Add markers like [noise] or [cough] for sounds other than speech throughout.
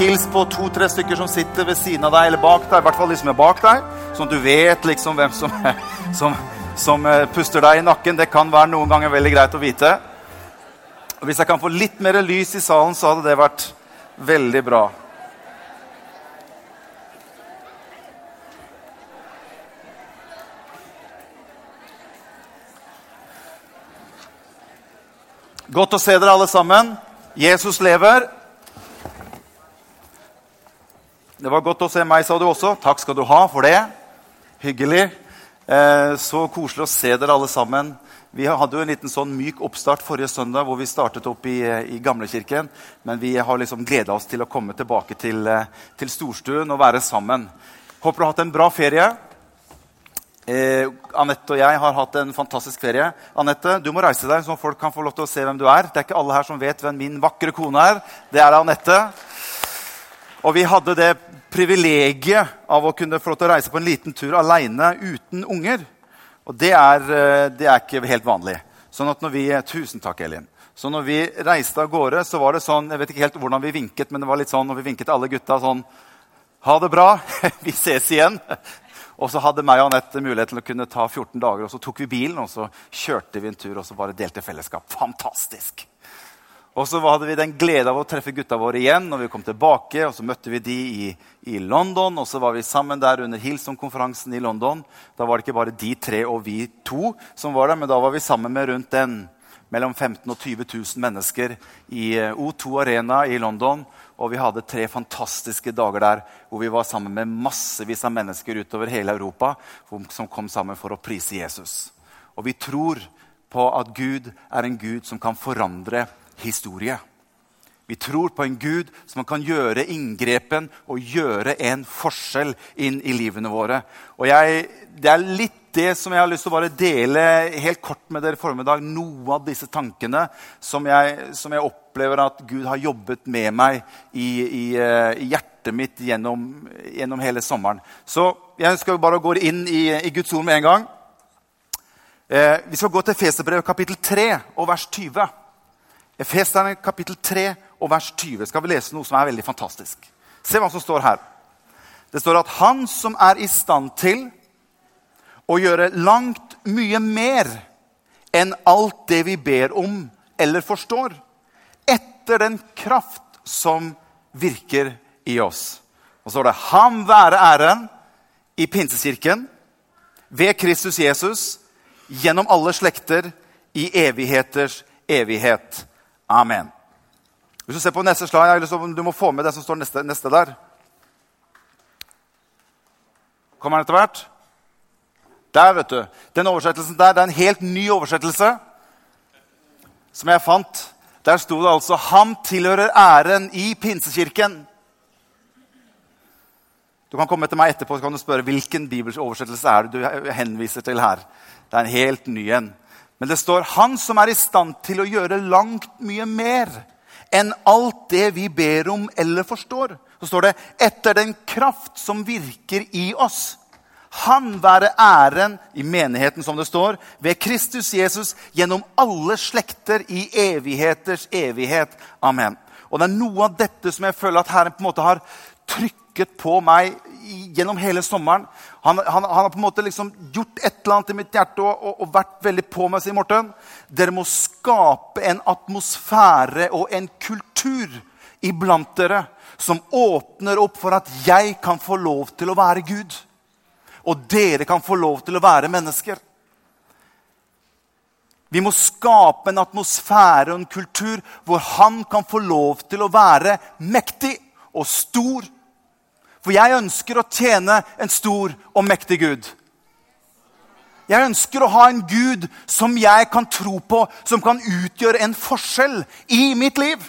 Hils på to-tre stykker som sitter ved siden av deg eller bak deg. i hvert fall de som er bak deg, Sånn at du vet liksom hvem som, som, som eh, puster deg i nakken. Det kan være noen ganger veldig greit å vite. Og Hvis jeg kan få litt mer lys i salen, så hadde det vært veldig bra. Godt å se dere alle sammen. Jesus lever. Det var godt å se meg, sa du også. Takk skal du ha for det. Hyggelig. Eh, så koselig å se dere alle sammen. Vi hadde jo en liten sånn myk oppstart forrige søndag hvor vi startet opp i, i Gamlekirken. Men vi har liksom gleda oss til å komme tilbake til, eh, til storstuen og være sammen. Håper du har hatt en bra ferie. Eh, Anette og jeg har hatt en fantastisk ferie. Anette, du må reise deg, så folk kan få lov til å se hvem du er. Det er ikke alle her som vet hvem min vakre kone er. Det er Anette. Og vi hadde det privilegiet av å kunne få lov til å reise på en liten tur aleine uten unger. Og det er, eh, det er, ikke helt vanlig. Sånn at når vi, Tusen takk, Elin. Så når vi reiste av gårde, så var det sånn Jeg vet ikke helt hvordan vi vinket, men det var litt sånn når vi vinket alle gutta sånn Ha det bra. [laughs] Vi ses igjen. Og så hadde meg og Anette mulighet til å kunne ta 14 dager. og Så tok vi bilen og så kjørte vi en tur og så bare delte fellesskap. Fantastisk! Og så hadde vi den glede av å treffe gutta våre igjen når vi kom tilbake. og Så møtte vi de i, i London, og så var vi sammen der under Hilson-konferansen i London. Da var det ikke bare de tre og vi to som var der, men da var vi sammen med rundt den mellom 15 000 og 20 000 mennesker i eh, O2 Arena i London. Og vi hadde tre fantastiske dager der hvor vi var sammen med massevis av mennesker utover hele Europa som kom sammen for å prise Jesus. Og vi tror på at Gud er en Gud som kan forandre historie. Vi tror på en Gud som kan gjøre inngrepen og gjøre en forskjell inn i livene våre. Og jeg, Det er litt det som jeg har lyst til å bare dele helt kort med dere formiddag. Noe av disse tankene som jeg, som jeg opplever at Gud har jobbet med meg i, i, eh, i hjertet mitt gjennom, gjennom, hele sommeren. Så jeg skal bare gå inn i, i Guds ord med en gang. Eh, vi skal gå til Feserbrevet kapittel 3 og vers 20. Efeserne kapittel 3 og vers 20 skal vi lese noe som er veldig fantastisk. Se hva som står her. Det står at han som er i stand til å gjøre langt mye mer enn alt det vi ber om eller forstår, etter den kraft som virker i oss. Og så står det 'Ham være æren i Pinsekirken, ved Kristus Jesus, gjennom alle slekter, i evigheters evighet. Amen. Hvis du ser på neste slide, Du må få med det som står neste, neste der. Kommer den etter hvert? Der, vet du. Den oversettelsen der, det er en helt ny oversettelse som jeg fant. Der sto det altså 'Ham tilhører æren i pinsekirken'. Du kan komme til meg etterpå så kan du spørre hvilken bibelsoversettelse er du henviser til her. Det er en helt ny en. Men det står 'Han som er i stand til å gjøre langt mye mer' enn alt det vi ber om eller forstår. Så står det 'etter den kraft som virker i oss'. Han være æren i menigheten, som det står, ved Kristus Jesus gjennom alle slekter i evigheters evighet. Amen. Og det er noe av dette som jeg føler at Herren på en måte har trykket på meg gjennom hele sommeren. Han, han, han, har på en måte liksom gjort et eller annet i mitt hjerte og, og, og vært veldig på meg. sier Morten. Dere må skape en atmosfære og en kultur iblant dere som åpner opp for at jeg kan få lov til å være Gud. Og dere kan få lov til å være mennesker. Vi må skape en atmosfære og en kultur hvor han kan få lov til å være mektig og stor for jeg ønsker å tjene en stor og mektig Gud. Jeg ønsker å ha en Gud som jeg kan tro på, som kan utgjøre en forskjell i mitt liv.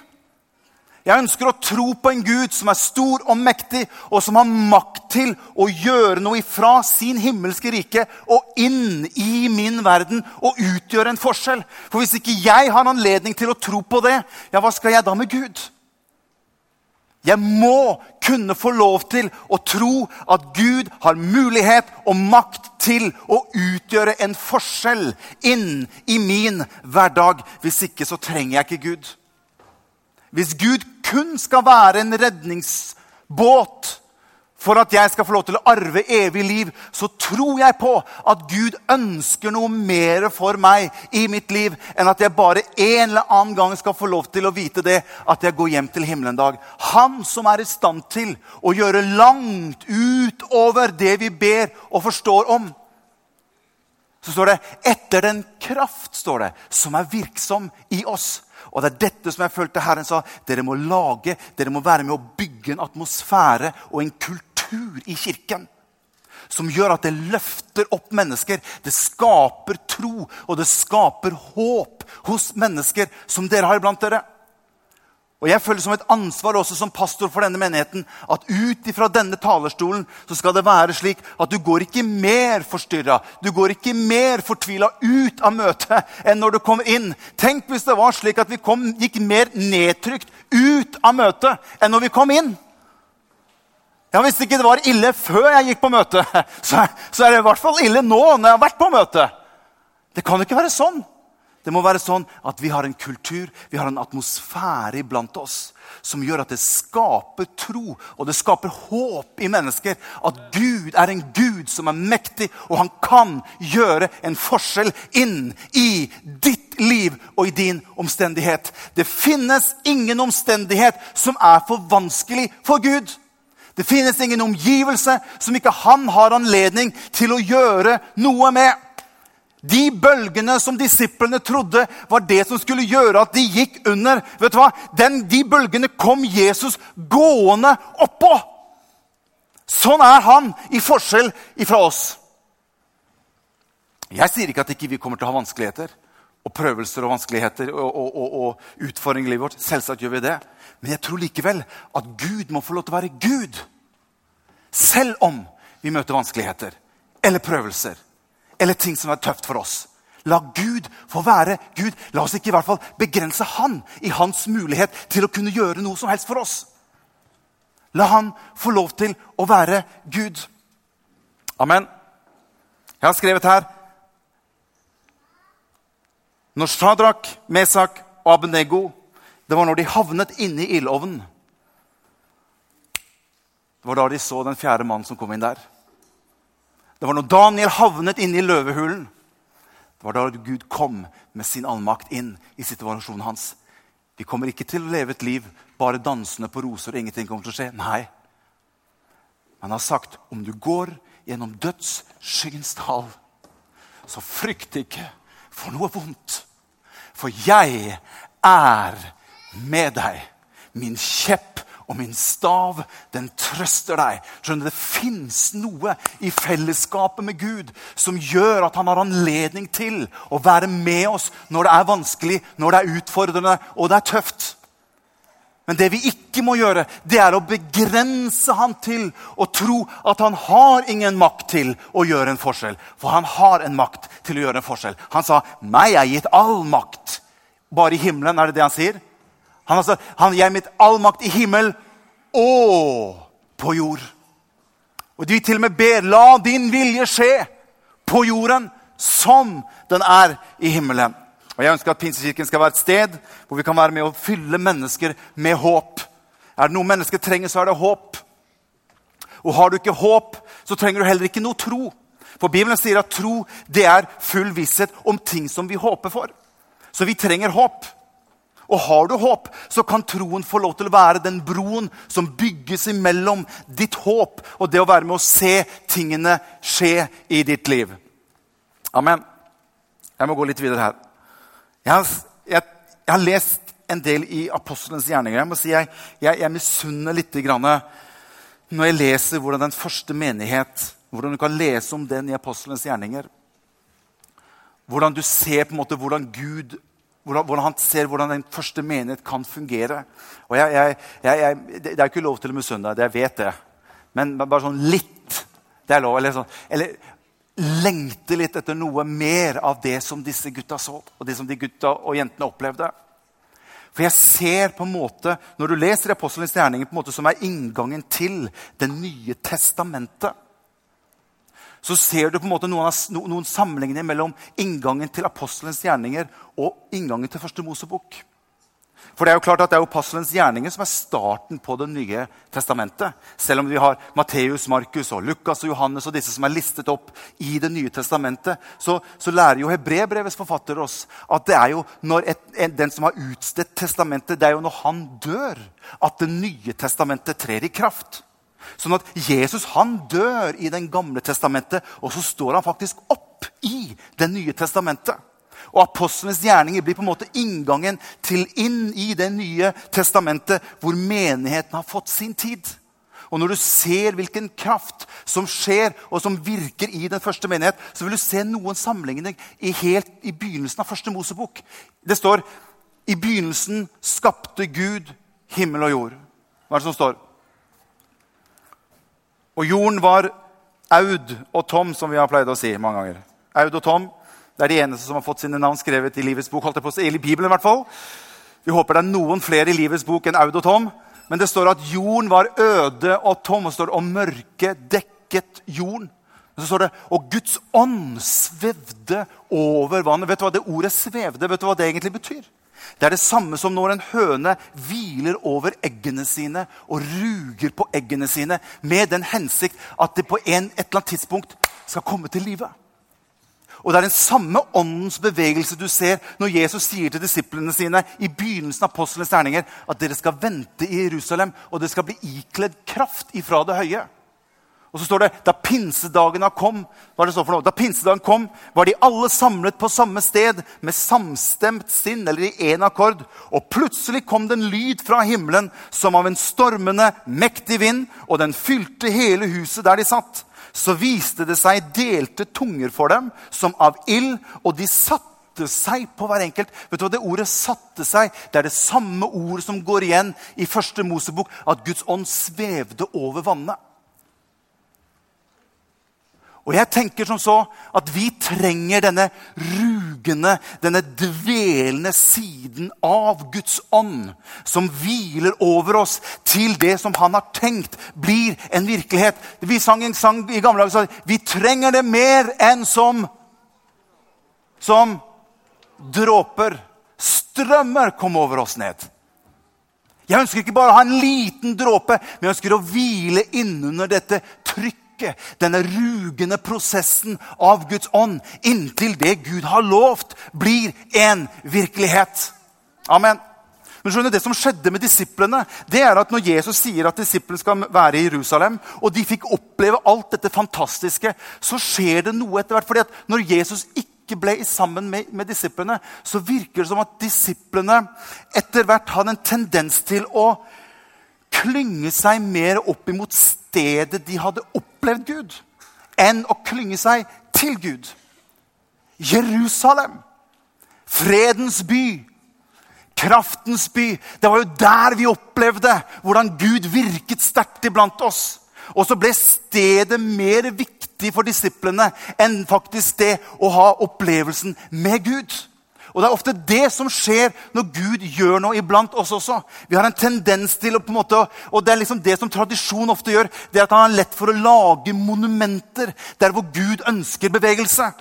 Jeg ønsker å tro på en Gud som er stor og mektig, og som har makt til å gjøre noe ifra sin himmelske rike og inn i min verden og utgjøre en forskjell. For hvis ikke jeg har anledning til å tro på det, ja, hva skal jeg da med Gud? Jeg må kunne få lov til å tro at Gud har mulighet og makt til å utgjøre en forskjell inn i min hverdag. Hvis ikke så trenger jeg ikke Gud. Hvis Gud kun skal være en redningsbåt for at jeg skal få lov til å arve evig liv, så tror jeg på at Gud ønsker noe mer for meg i mitt liv enn at jeg bare en eller annen gang skal få lov til å vite det, at jeg går hjem til himmelen en dag. Han som er i stand til å gjøre langt utover det vi ber og forstår om. Så står det 'etter den kraft' står det, som er virksom i oss. Og det er dette som jeg følte Herren sa. Dere må lage, dere må være med å bygge en atmosfære og en kultur kultur i kirken som gjør at det løfter opp mennesker. Det skaper tro, og det skaper håp hos mennesker som dere har iblant dere. Og Jeg føler som et ansvar også som pastor for denne menigheten at ut ifra denne talerstolen så skal det være slik at du går ikke mer forstyrra, du går ikke mer fortvila ut av møtet enn når du kommer inn. Tenk hvis det var slik at vi kom, gikk mer nedtrykt ut av møtet enn når vi kom inn. Ja, Hvis ikke det var ille før jeg gikk på møte, [laughs] så, er det i hvert fall ille nå når jeg har vært på møte. Det kan jo ikke være sånn. Det må være sånn at vi har en kultur, vi har en atmosfære iblant oss som gjør at det skaper tro og det skaper håp i mennesker. At Gud er en Gud som er mektig, og han kan gjøre en forskjell inn i ditt liv og i din omstendighet. Det finnes ingen omstendighet som er for vanskelig for Gud. Det finnes ingen omgivelse som ikke han har anledning til å gjøre noe med. De bølgene som disiplene trodde var det som skulle gjøre at de gikk under, vet du hva? Den, de bølgene kom Jesus gående oppå. Sånn er han i forskjell ifra oss. Jeg sier ikke at ikke vi kommer til å ha vanskeligheter og prøvelser og vanskeligheter og, og, og, og utfordringer i livet vårt. Selvsagt gjør vi det. Men jeg tror likevel at Gud må få lov til å være Gud. Selv om vi møter vanskeligheter eller prøvelser eller ting som er tøft for oss. La Gud få være Gud. La oss ikke i hvert fall begrense Han i hans mulighet til å kunne gjøre noe som helst for oss. La Han få lov til å være Gud. Amen. Jeg har skrevet her Når Shadrach, Mesak og Abenego Det var når de havnet inne i ildovnen. Det var da de så den fjerde mannen som kom inn der. Det var når Daniel havnet inne i løvehulen. Det var da Gud kom med sin allmakt inn i situasjonen hans. Vi kommer ikke til å leve et liv bare dansende på roser og ingenting kommer til å skje. Nei. Han har sagt om du går gjennom dødsskyggens dal, så frykt ikke for noe vondt. For jeg er med deg. Min kjepp og min stav, den trøster deg. Skjønner Det fins noe i fellesskapet med Gud som gjør at han har anledning til å være med oss når det er vanskelig, når det er utfordrende og det er tøft. Men det vi ikke må gjøre, det er å begrense han til å tro at han har ingen makt til å gjøre en forskjell. For han har en makt til å gjøre en forskjell. Han sa 'meg er gitt all makt'. Bare i himmelen, er det det han sier? Han, sa, han gir mitt all makt i himmel og på jord. Og de til og med ber la din vilje skje på jorden som den er i himmelen. Og Jeg ønsker at Pinsekirken skal være et sted hvor vi kan være med å fylle mennesker med håp. Er det noe mennesker trenger, så er det håp. Og har du ikke håp, så trenger du heller ikke noe tro. For Bibelen sier at tro det er full visshet om ting som vi håper for. Så vi trenger håp. Og har du håp, så kan troen få lov til å være den broen som bygges imellom ditt håp og det å være med å se tingene skje i ditt liv. Amen. Jeg må gå litt videre her. Jeg har, jeg, jeg har lest en del i apostelens gjerninger. Jeg må si jeg, jeg, jeg misunner litt grann, når jeg leser hvordan den første menighet Hvordan du kan lese om den i apostelens gjerninger. Hvordan du ser på en måte hvordan Gud hvordan, hvordan, han ser hvordan den første menighet kan fungere. Og jeg, Det er ikke lov til å misunne deg, jeg vet det. Men bare sånn litt. Det er lov. Eller, sånn, eller lengte litt etter noe mer av det som disse gutta så, og det som de gutta og jentene opplevde. For jeg ser på en måte, Når du leser Apostelens gjerninger, på en måte som er inngangen til Det nye testamentet, så ser du på en måte noen, noen sammenligninger mellom inngangen til apostelens gjerninger og inngangen til første Mosebok. For Det er jo klart at det er apostelens gjerninger som er starten på Det nye testamentet. Selv om vi har Matteus, Markus, og Lukas og Johannes og disse som er listet opp i Det nye testamentet, så, så lærer jo Hebrebrevets forfatter oss at det er jo når et, en, den som har utstedt testamentet, det er jo når han dør, at Det nye testamentet trer i kraft. Sånn at Jesus han dør i Den gamle testamentet, og så står han faktisk opp i Det nye testamentet. Og apostlenes gjerninger blir på en måte inngangen til inn i Det nye testamentet, hvor menigheten har fått sin tid. Og når du ser hvilken kraft som skjer, og som virker i den første menighet, så vil du se noen sammenligninger i, helt i begynnelsen av første Mosebok. Det står i begynnelsen skapte Gud himmel og jord. Hva er det som står? Og jorden var Aud og Tom, som vi har pleid å si mange ganger. Aud og Tom det er de eneste som har fått sine navn skrevet i livets bok. holdt jeg på si, eller i Bibelen i hvert fall. Vi håper det er noen flere i livets bok enn Aud og Tom. Men det står at jorden var øde og tom, og, står og mørket dekket jorden. Og så står det og Guds ånd svevde over vannet. Vet du hva det ordet 'svevde' vet du hva det egentlig betyr? Det er det samme som når en høne hviler over eggene sine og ruger på eggene sine med den hensikt at det på en, et eller annet tidspunkt skal komme til live. Og Det er den samme åndens bevegelse du ser når Jesus sier til disiplene sine i begynnelsen av apostlenes gjerninger at dere skal vente i Jerusalem, og dere skal bli ikledd kraft ifra det høye. Og så står det da pinsedagen kom, hva det står for noe? Da pinsedagen kom, var de alle samlet på samme sted med samstemt sinn, eller i én akkord. Og plutselig kom det en lyd fra himmelen som av en stormende, mektig vind, og den fylte hele huset der de satt så viste det seg delte tunger for dem, som av ild, og de satte seg på hver enkelt. Vet du hva Det ordet 'satte seg' det er det samme ordet som går igjen i første Mosebok, at Guds ånd svevde over vannet. Og jeg tenker som så at vi trenger denne rugende, denne dvelende siden av Guds ånd, som hviler over oss til det som han har tenkt blir en virkelighet. Vi sang en sang i gamle dager sa vi trenger det mer enn som som dråper. Strømmer kom over oss ned. Jeg ønsker ikke bare å ha en liten dråpe, men jeg ønsker å hvile innunder dette trykket tilbake denne rugende prosessen av Guds ånd inntil det Gud har lovt, blir en virkelighet. Amen. Men skjønner, Det som skjedde med disiplene, det er at når Jesus sier at disiplene skal være i Jerusalem, og de fikk oppleve alt dette fantastiske, så skjer det noe etter hvert. fordi at når Jesus ikke ble sammen med, med disiplene, så virker det som at disiplene etter hvert hadde en tendens til å klynge seg mer opp imot stedet de hadde opplevd Gud, enn å klynge seg til Gud. Jerusalem, fredens by, kraftens by. Det var jo der vi opplevde hvordan Gud virket sterkt iblant oss. Og så ble stedet mer viktig for disiplene enn faktisk det å ha opplevelsen med Gud. Og Det er ofte det som skjer når Gud gjør noe iblant oss også. Vi har en tendens til å på en måte, og Det er liksom det som tradisjon ofte gjør, det er at han har lett for å lage monumenter der hvor Gud ønsker bevegelse.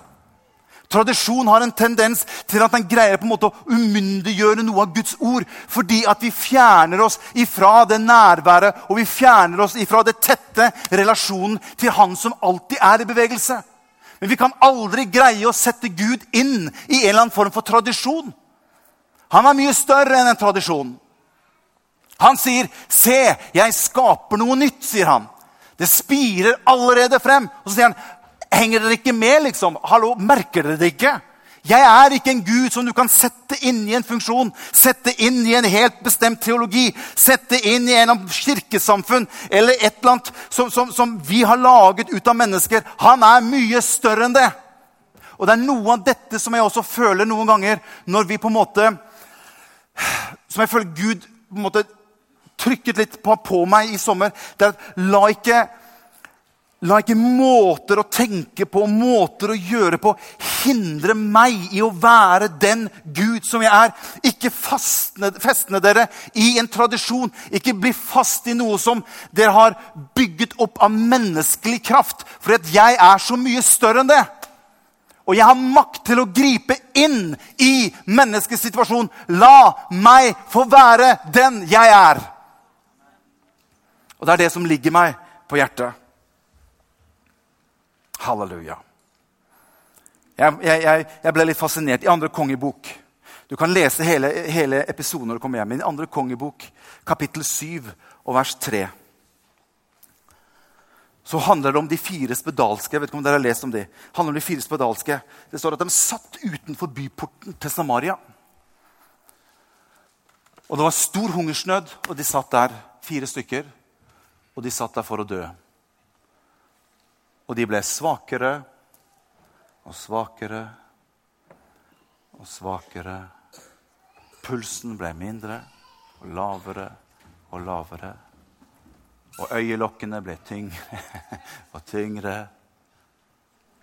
Tradisjon har en tendens til at den greier på en måte å umyndiggjøre noe av Guds ord. Fordi at vi fjerner oss ifra det nærværet og vi fjerner oss ifra det tette relasjonen til Han som alltid er i bevegelse. Men vi kan aldri greie å sette Gud inn i en eller annen form for tradisjon. Han er mye større enn en tradisjon. Han sier, 'Se, jeg skaper noe nytt', sier han. Det spirer allerede frem. Og så sier han, 'Henger dere ikke med, liksom? Hallo, Merker dere det ikke?' Jeg er ikke en gud som du kan sette inn i en funksjon, sette inn i en helt bestemt teologi, sette inn i en kirkesamfunn eller et eller annet som, som, som, vi har laget ut av mennesker. Han er mye større enn det. Og det er noe av dette som jeg også føler noen ganger når vi på en måte Som jeg føler Gud på en måte trykket litt på, på meg i sommer. det er at La ikke La ikke måter å tenke på, måter å gjøre på, hindre meg i å være den Gud som jeg er. Ikke festne dere i en tradisjon. Ikke bli fast i noe som dere har bygget opp av menneskelig kraft. For jeg er så mye større enn det. Og jeg har makt til å gripe inn i menneskets situasjon. La meg få være den jeg er. Og det er det som ligger meg på hjertet. Halleluja. Jeg, jeg, jeg ble litt fascinert i andre kongebok. Du kan lese hele, hele episoden når du kommer hjem. I andre kongebok, kapittel 7 og vers 3 så handler det om de fire spedalske. Jeg vet ikke om dere har lest om Det Det handler om de fire spedalske. Det står at de satt utenfor byporten til Samaria. Og Det var stor hungersnød, og de satt der, fire stykker. Og de satt der for å dø. Og de ble svakere og svakere og svakere. Pulsen ble mindre og lavere og lavere. Og øyelokkene ble tyngre [laughs] og tyngre.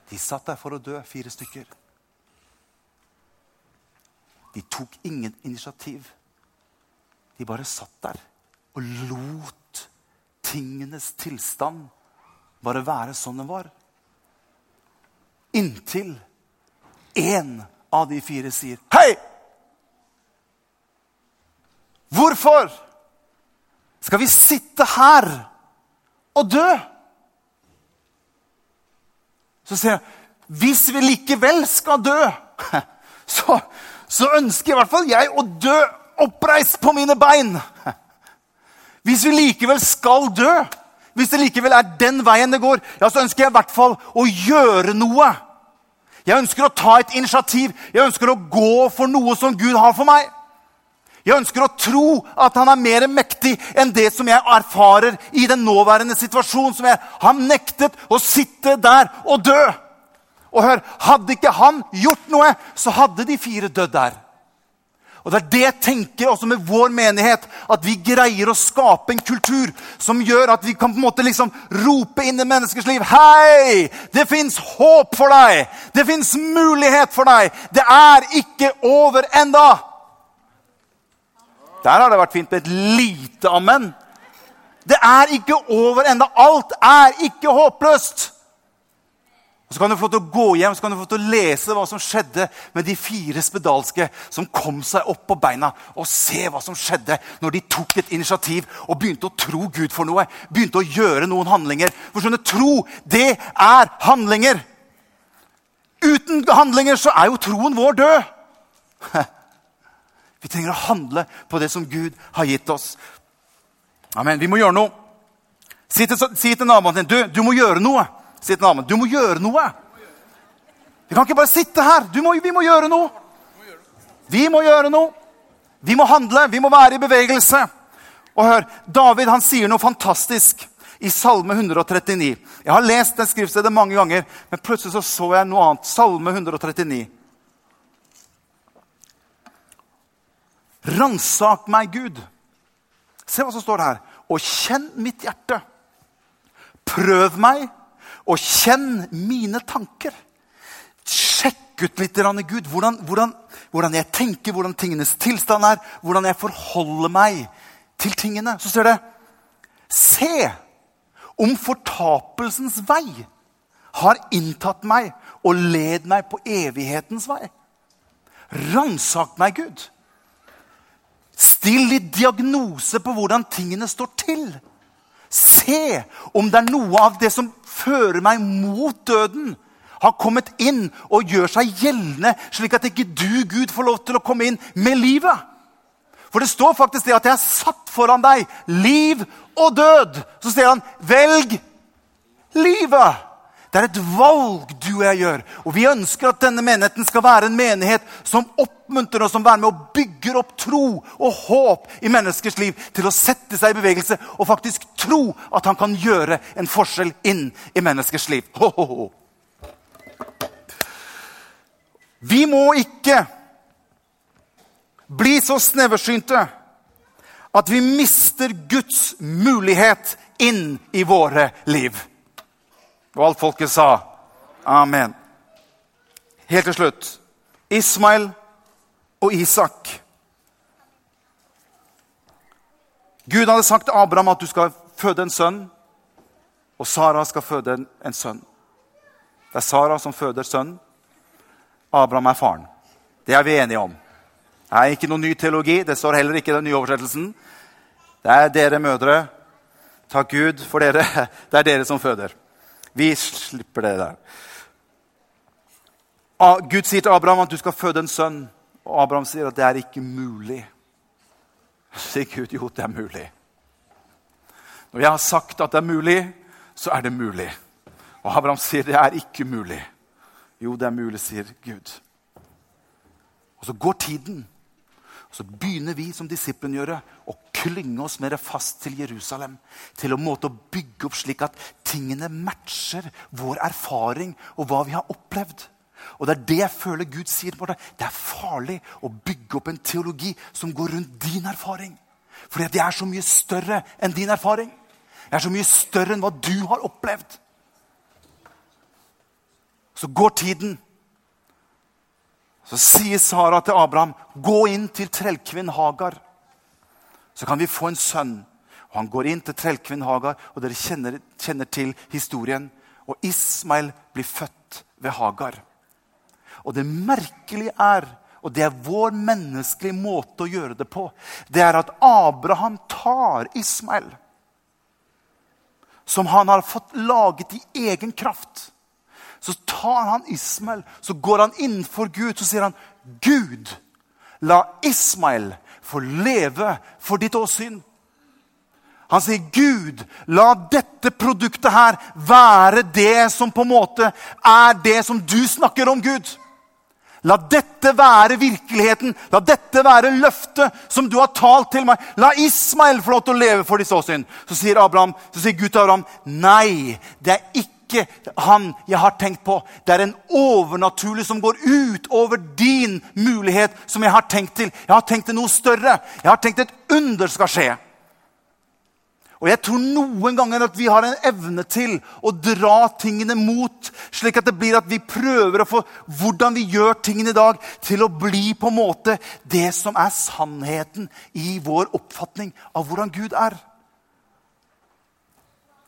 De satt der for å dø, fire stykker. De tok ingen initiativ. De bare satt der og lot tingenes tilstand bare være sånn den var. Inntil én av de fire sier Hei! Hvorfor skal vi sitte her og dø? Så sier jeg hvis vi likevel skal dø, [laughs] så, så ønsker i hvert fall jeg å dø oppreist på mine bein. Hvis vi likevel skal dø, hvis det likevel er den veien det går, ja, så ønsker jeg i hvert fall å gjøre noe. Jeg ønsker å ta et initiativ. Jeg ønsker å gå for noe som Gud har for meg. Jeg ønsker å tro at han er mer mektig enn det som jeg erfarer i den nåværende situasjonen. som jeg har nektet å sitte der og dø. Og hør, Hadde ikke han gjort noe, så hadde de fire dødd der. Og Det er det jeg tenker også med vår menighet. At vi greier å skape en kultur som gjør at vi kan på en måte liksom rope inn i menneskers liv. Hei! Det fins håp for deg! Det fins mulighet for deg! Det er ikke over enda! Der har det vært fint med et lite amen. Det er ikke over enda. Alt er ikke håpløst. Og Så kan du få til å gå hjem så kan du få til å lese hva som skjedde med de fire spedalske som kom seg opp på beina. Og se hva som skjedde når de tok et initiativ og begynte å tro Gud for noe. Begynte å gjøre noen handlinger. For skjønne, tro, det er handlinger. Uten handlinger så er jo troen vår død. [laughs] Vi trenger å handle på det som Gud har gitt oss. Amen. Vi må gjøre noe. Si til, si til naboen din du, du må gjøre noe. Si til du må gjøre noe. Vi kan ikke bare sitte her. Må, vi må gjøre noe. Vi må gjøre noe. Vi må handle. Vi må være i bevegelse. Og hør, David han sier noe fantastisk i Salme 139. Jeg har lest det skriftstedet mange ganger, men plutselig så, så jeg noe annet. Salme 139. Ransak meg, Gud. Se hva som står her. Og kjenn mitt hjerte. Prøv meg og kjenn mine tanker. Sjekk ut litt, Gud, hvordan, hvordan, hvordan, jeg tenker, hvordan tingenes tilstand er, hvordan jeg forholder meg til tingene. Så står det Se om fortapelsens vei har inntatt meg og led meg på evighetens vei. Ransak meg, Gud. Still litt diagnose på hvordan tingene står til. Se om det er noe av det som fører meg mot døden, har kommet inn og gjør seg gjeldende, slik at ikke du, Gud, får lov til å komme inn med livet. For det står faktisk det at jeg har satt foran deg liv og død. Så sier han, velg livet. Det er et valg du og jeg gjør. Og vi ønsker at denne menigheten skal være en menighet som oppmuntrer og som være med og bygger opp tro og håp i menneskers liv til å sette seg i bevegelse og faktisk tro at han kan gjøre en forskjell inn i menneskers liv. Ho, ho, ho. Vi må ikke bli så sneversynte at vi mister Guds mulighet inn i våre liv. Og alt folket sa amen. Helt til slutt Ismail og Isak. Gud hadde sagt til Abraham at du skal føde en sønn, og Sara skal føde en, sønn. Det er Sara som føder sønn. Abraham er faren. Det er vi enige om. Det er ikke noen ny teologi. Det står heller ikke i den nye oversettelsen. Det er dere mødre. Takk Gud for dere. [laughs] Det er dere som føder. Vi slipper det der. Gud sier til Abraham at du skal føde en sønn. Og Abraham sier at det er ikke mulig. Sier Gud jo, det er mulig. Når jeg har sagt at det er mulig, så er det mulig. Og Abraham sier det er ikke mulig. Jo, det er mulig, sier Gud. Og så går tiden. Og så begynner vi som disiplene gjøre, å klynge oss mer fast til Jerusalem. Til en måte å bygge opp slik at tingene matcher vår erfaring og hva vi har opplevd. Og Det er det jeg føler Gud sier. på Det Det er farlig å bygge opp en teologi som går rundt din erfaring. Fordi det er så mye større enn din erfaring. Det er så mye større enn hva du har opplevd. Så går tiden. Så sier Sara til Abraham, 'Gå inn til trellkvinnen Hagar.' Så kan vi få en sønn. Og Han går inn til trellkvinnen Hagar, og dere kjenner, kjenner til historien. Og Ismail blir født ved Hagar. Og det merkelige er, og det er vår menneskelige måte å gjøre det på, det er at Abraham tar Ismael, som han har fått laget i egen kraft. Så tar han Ismael, så går han innenfor Gud, så sier han, 'Gud, la Ismael få leve for ditt åsyn.' Han sier, 'Gud, la dette produktet her være det som på en måte er det som du snakker om, Gud.' La dette være virkeligheten. La dette være løftet som du har talt til meg. La Ismael få lov til å leve for disse åsyn. Så sier, Abraham, så sier Gud til Abraham nei, det er ikke han jeg har tenkt på. Det er en overnaturlig som går ut over din mulighet, som jeg har tenkt til. Jeg har tenkt til noe større. Jeg har tenkt et under skal skje. Og jeg tror noen ganger at vi har en evne til å dra tingene mot, slik at det blir at vi prøver å få hvordan vi gjør tingene i dag, til å bli på en måte det som er sannheten i vår oppfatning av hvordan Gud er.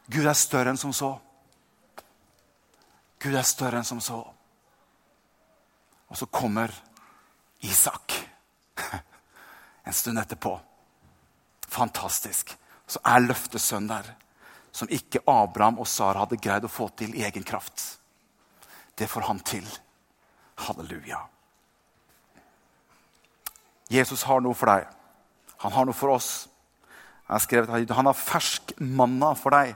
Gud er større enn som så. Gud er større enn som så. Og så kommer Isak [laughs] en stund etterpå. Fantastisk så er løftesønn der. Som ikke Abraham og Sara hadde greid å få til i egen kraft. Det får han til. Halleluja. Jesus har noe for deg. Han har noe for oss. Har skrevet, Han har fersk manna for deg.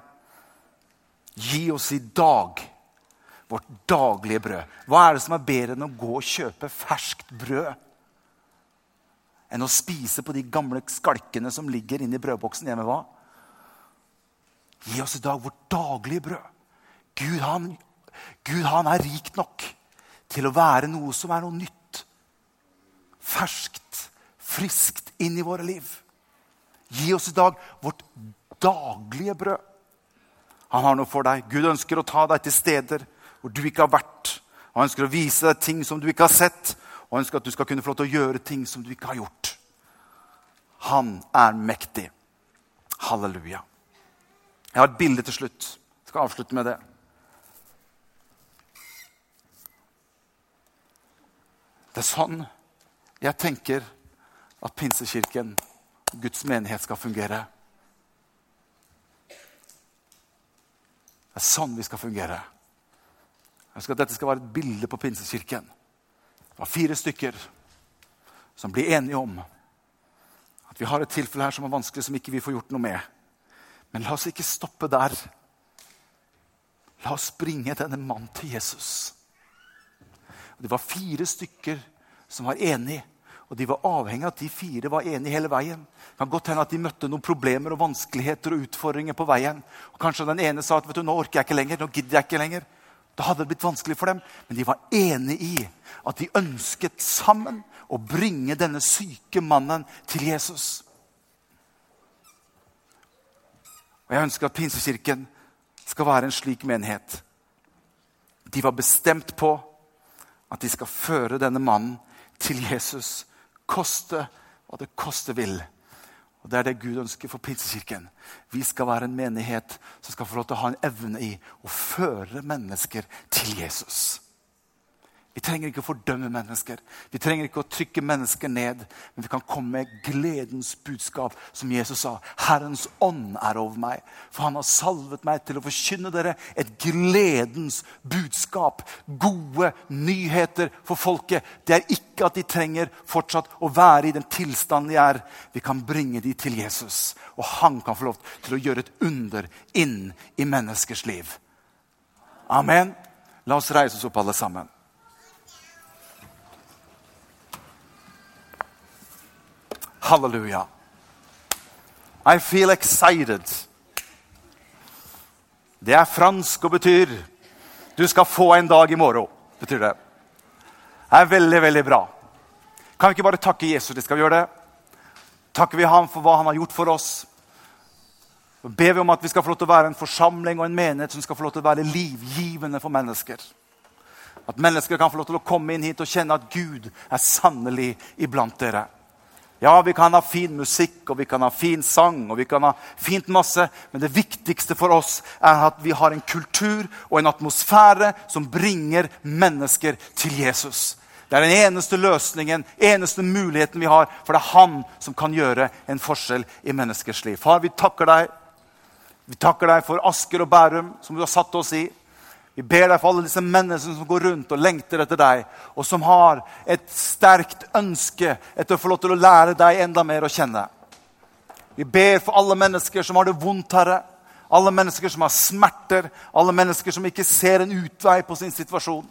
Gi oss i dag vårt daglige brød. Hva er det som er bedre enn å gå og kjøpe ferskt brød? Enn å spise på de gamle skalkene som ligger inni brødboksen hjemme. hva? Gi oss i dag vårt daglige brød. Gud han, Gud, han er rik nok til å være noe som er noe nytt. Ferskt, friskt inn i våre liv. Gi oss i dag vårt daglige brød. Han har noe for deg. Gud ønsker å ta deg til steder hvor du ikke har vært. Han ønsker å vise deg ting som du ikke har sett og ønsker at du skal kunne få lov til å gjøre ting som du ikke har gjort. Han er mektig. Halleluja. Jeg har et bilde til slutt. Jeg skal avslutte med det. Det er sånn jeg tenker at Pinsekirken, Guds menighet, skal fungere. Det er sånn vi skal fungere. Jeg ønsker at dette skal være et bilde på Pinsekirken. Det var fire stykker som blir enige om at vi har et tilfelle her som er vanskelig, som ikke vi får gjort noe med. Men la oss ikke stoppe der. La oss bringe denne mannen til Jesus. Det var fire stykker som var enige, og de var avhengig av at de fire var enige hele veien. Det kan godt hende at de møtte noen problemer og vanskeligheter og utfordringer på veien. Og Kanskje den ene sa at vet du, nå orker jeg ikke lenger, nå gidder jeg ikke lenger. Da hadde det blitt vanskelig for dem, men de var enige i at de ønsket sammen å bringe denne syke mannen til Jesus. Og Jeg ønsker at Pinsekirken skal være en slik menighet. De var bestemt på at de skal føre denne mannen til Jesus, koste hva det koste vil. Og Det er det Gud ønsker for Pinsekirken. Vi skal være en menighet som skal få lov til å ha en evne i å føre mennesker til Jesus. Vi trenger ikke å fordømme mennesker. Vi trenger ikke å trykke mennesker ned. Men vi kan komme med gledens budskap, som Jesus sa. Herrens ånd er over meg, for han har salvet meg til å forkynne dere et gledens budskap. Gode nyheter for folket. Det er ikke at de trenger fortsatt å være i den tilstanden de er. Vi kan bringe de til Jesus, og han kan få lov til å gjøre et under inn i menneskers liv. Amen. La oss reise oss opp, alle sammen. Halleluja. I feel excited. Det er fransk og betyr 'du skal få en dag i morgen'. betyr Det Det er veldig, veldig bra. Kan vi ikke bare takke Jesus? Det skal vi gjøre det. Takker vi ham for hva han har gjort for oss. Så ber vi om at vi skal få lov til å være en forsamling og en menighet som skal få lov til å være livgivende for mennesker. At mennesker kan få lov til å komme inn hit og kjenne at Gud er sannelig iblant dere. Ja, vi kan ha fin musikk og vi kan ha fin sang og vi kan ha fint masse, men det viktigste for oss er at vi har en kultur og en atmosfære som bringer mennesker til Jesus. Det er den eneste løsningen, eneste muligheten vi har, for det er han som kan gjøre en forskjell i menneskers liv. Far, vi takker deg. Vi takker deg for Asker og Bærum, som du har satt oss i. Vi ber deg for alle disse menneskene som går rundt og lengter etter deg, og som har et sterkt ønske etter å få lov til å lære deg enda mer å kjenne. Vi ber for alle mennesker som har det vondt, Herre. Alle mennesker som har smerter, alle mennesker som ikke ser en utvei på sin situasjon.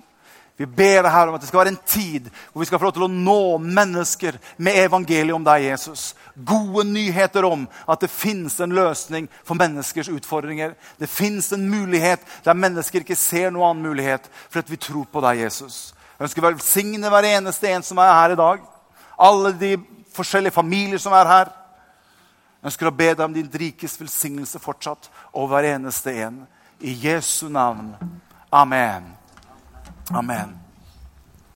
Vi ber deg her om at det skal være en tid hvor vi skal få lov til å nå mennesker med evangeliet om deg, Jesus. Gode nyheter om at det fins en løsning for menneskers utfordringer. Det fins en mulighet der mennesker ikke ser noen annen mulighet for at vi tror på deg, Jesus. Jeg ønsker å velsigne hver eneste en som er her i dag. Alle de forskjellige familier som er her. Jeg ønsker å be deg om din rikes velsignelse fortsatt over hver eneste en. I Jesu navn. Amen. Amen.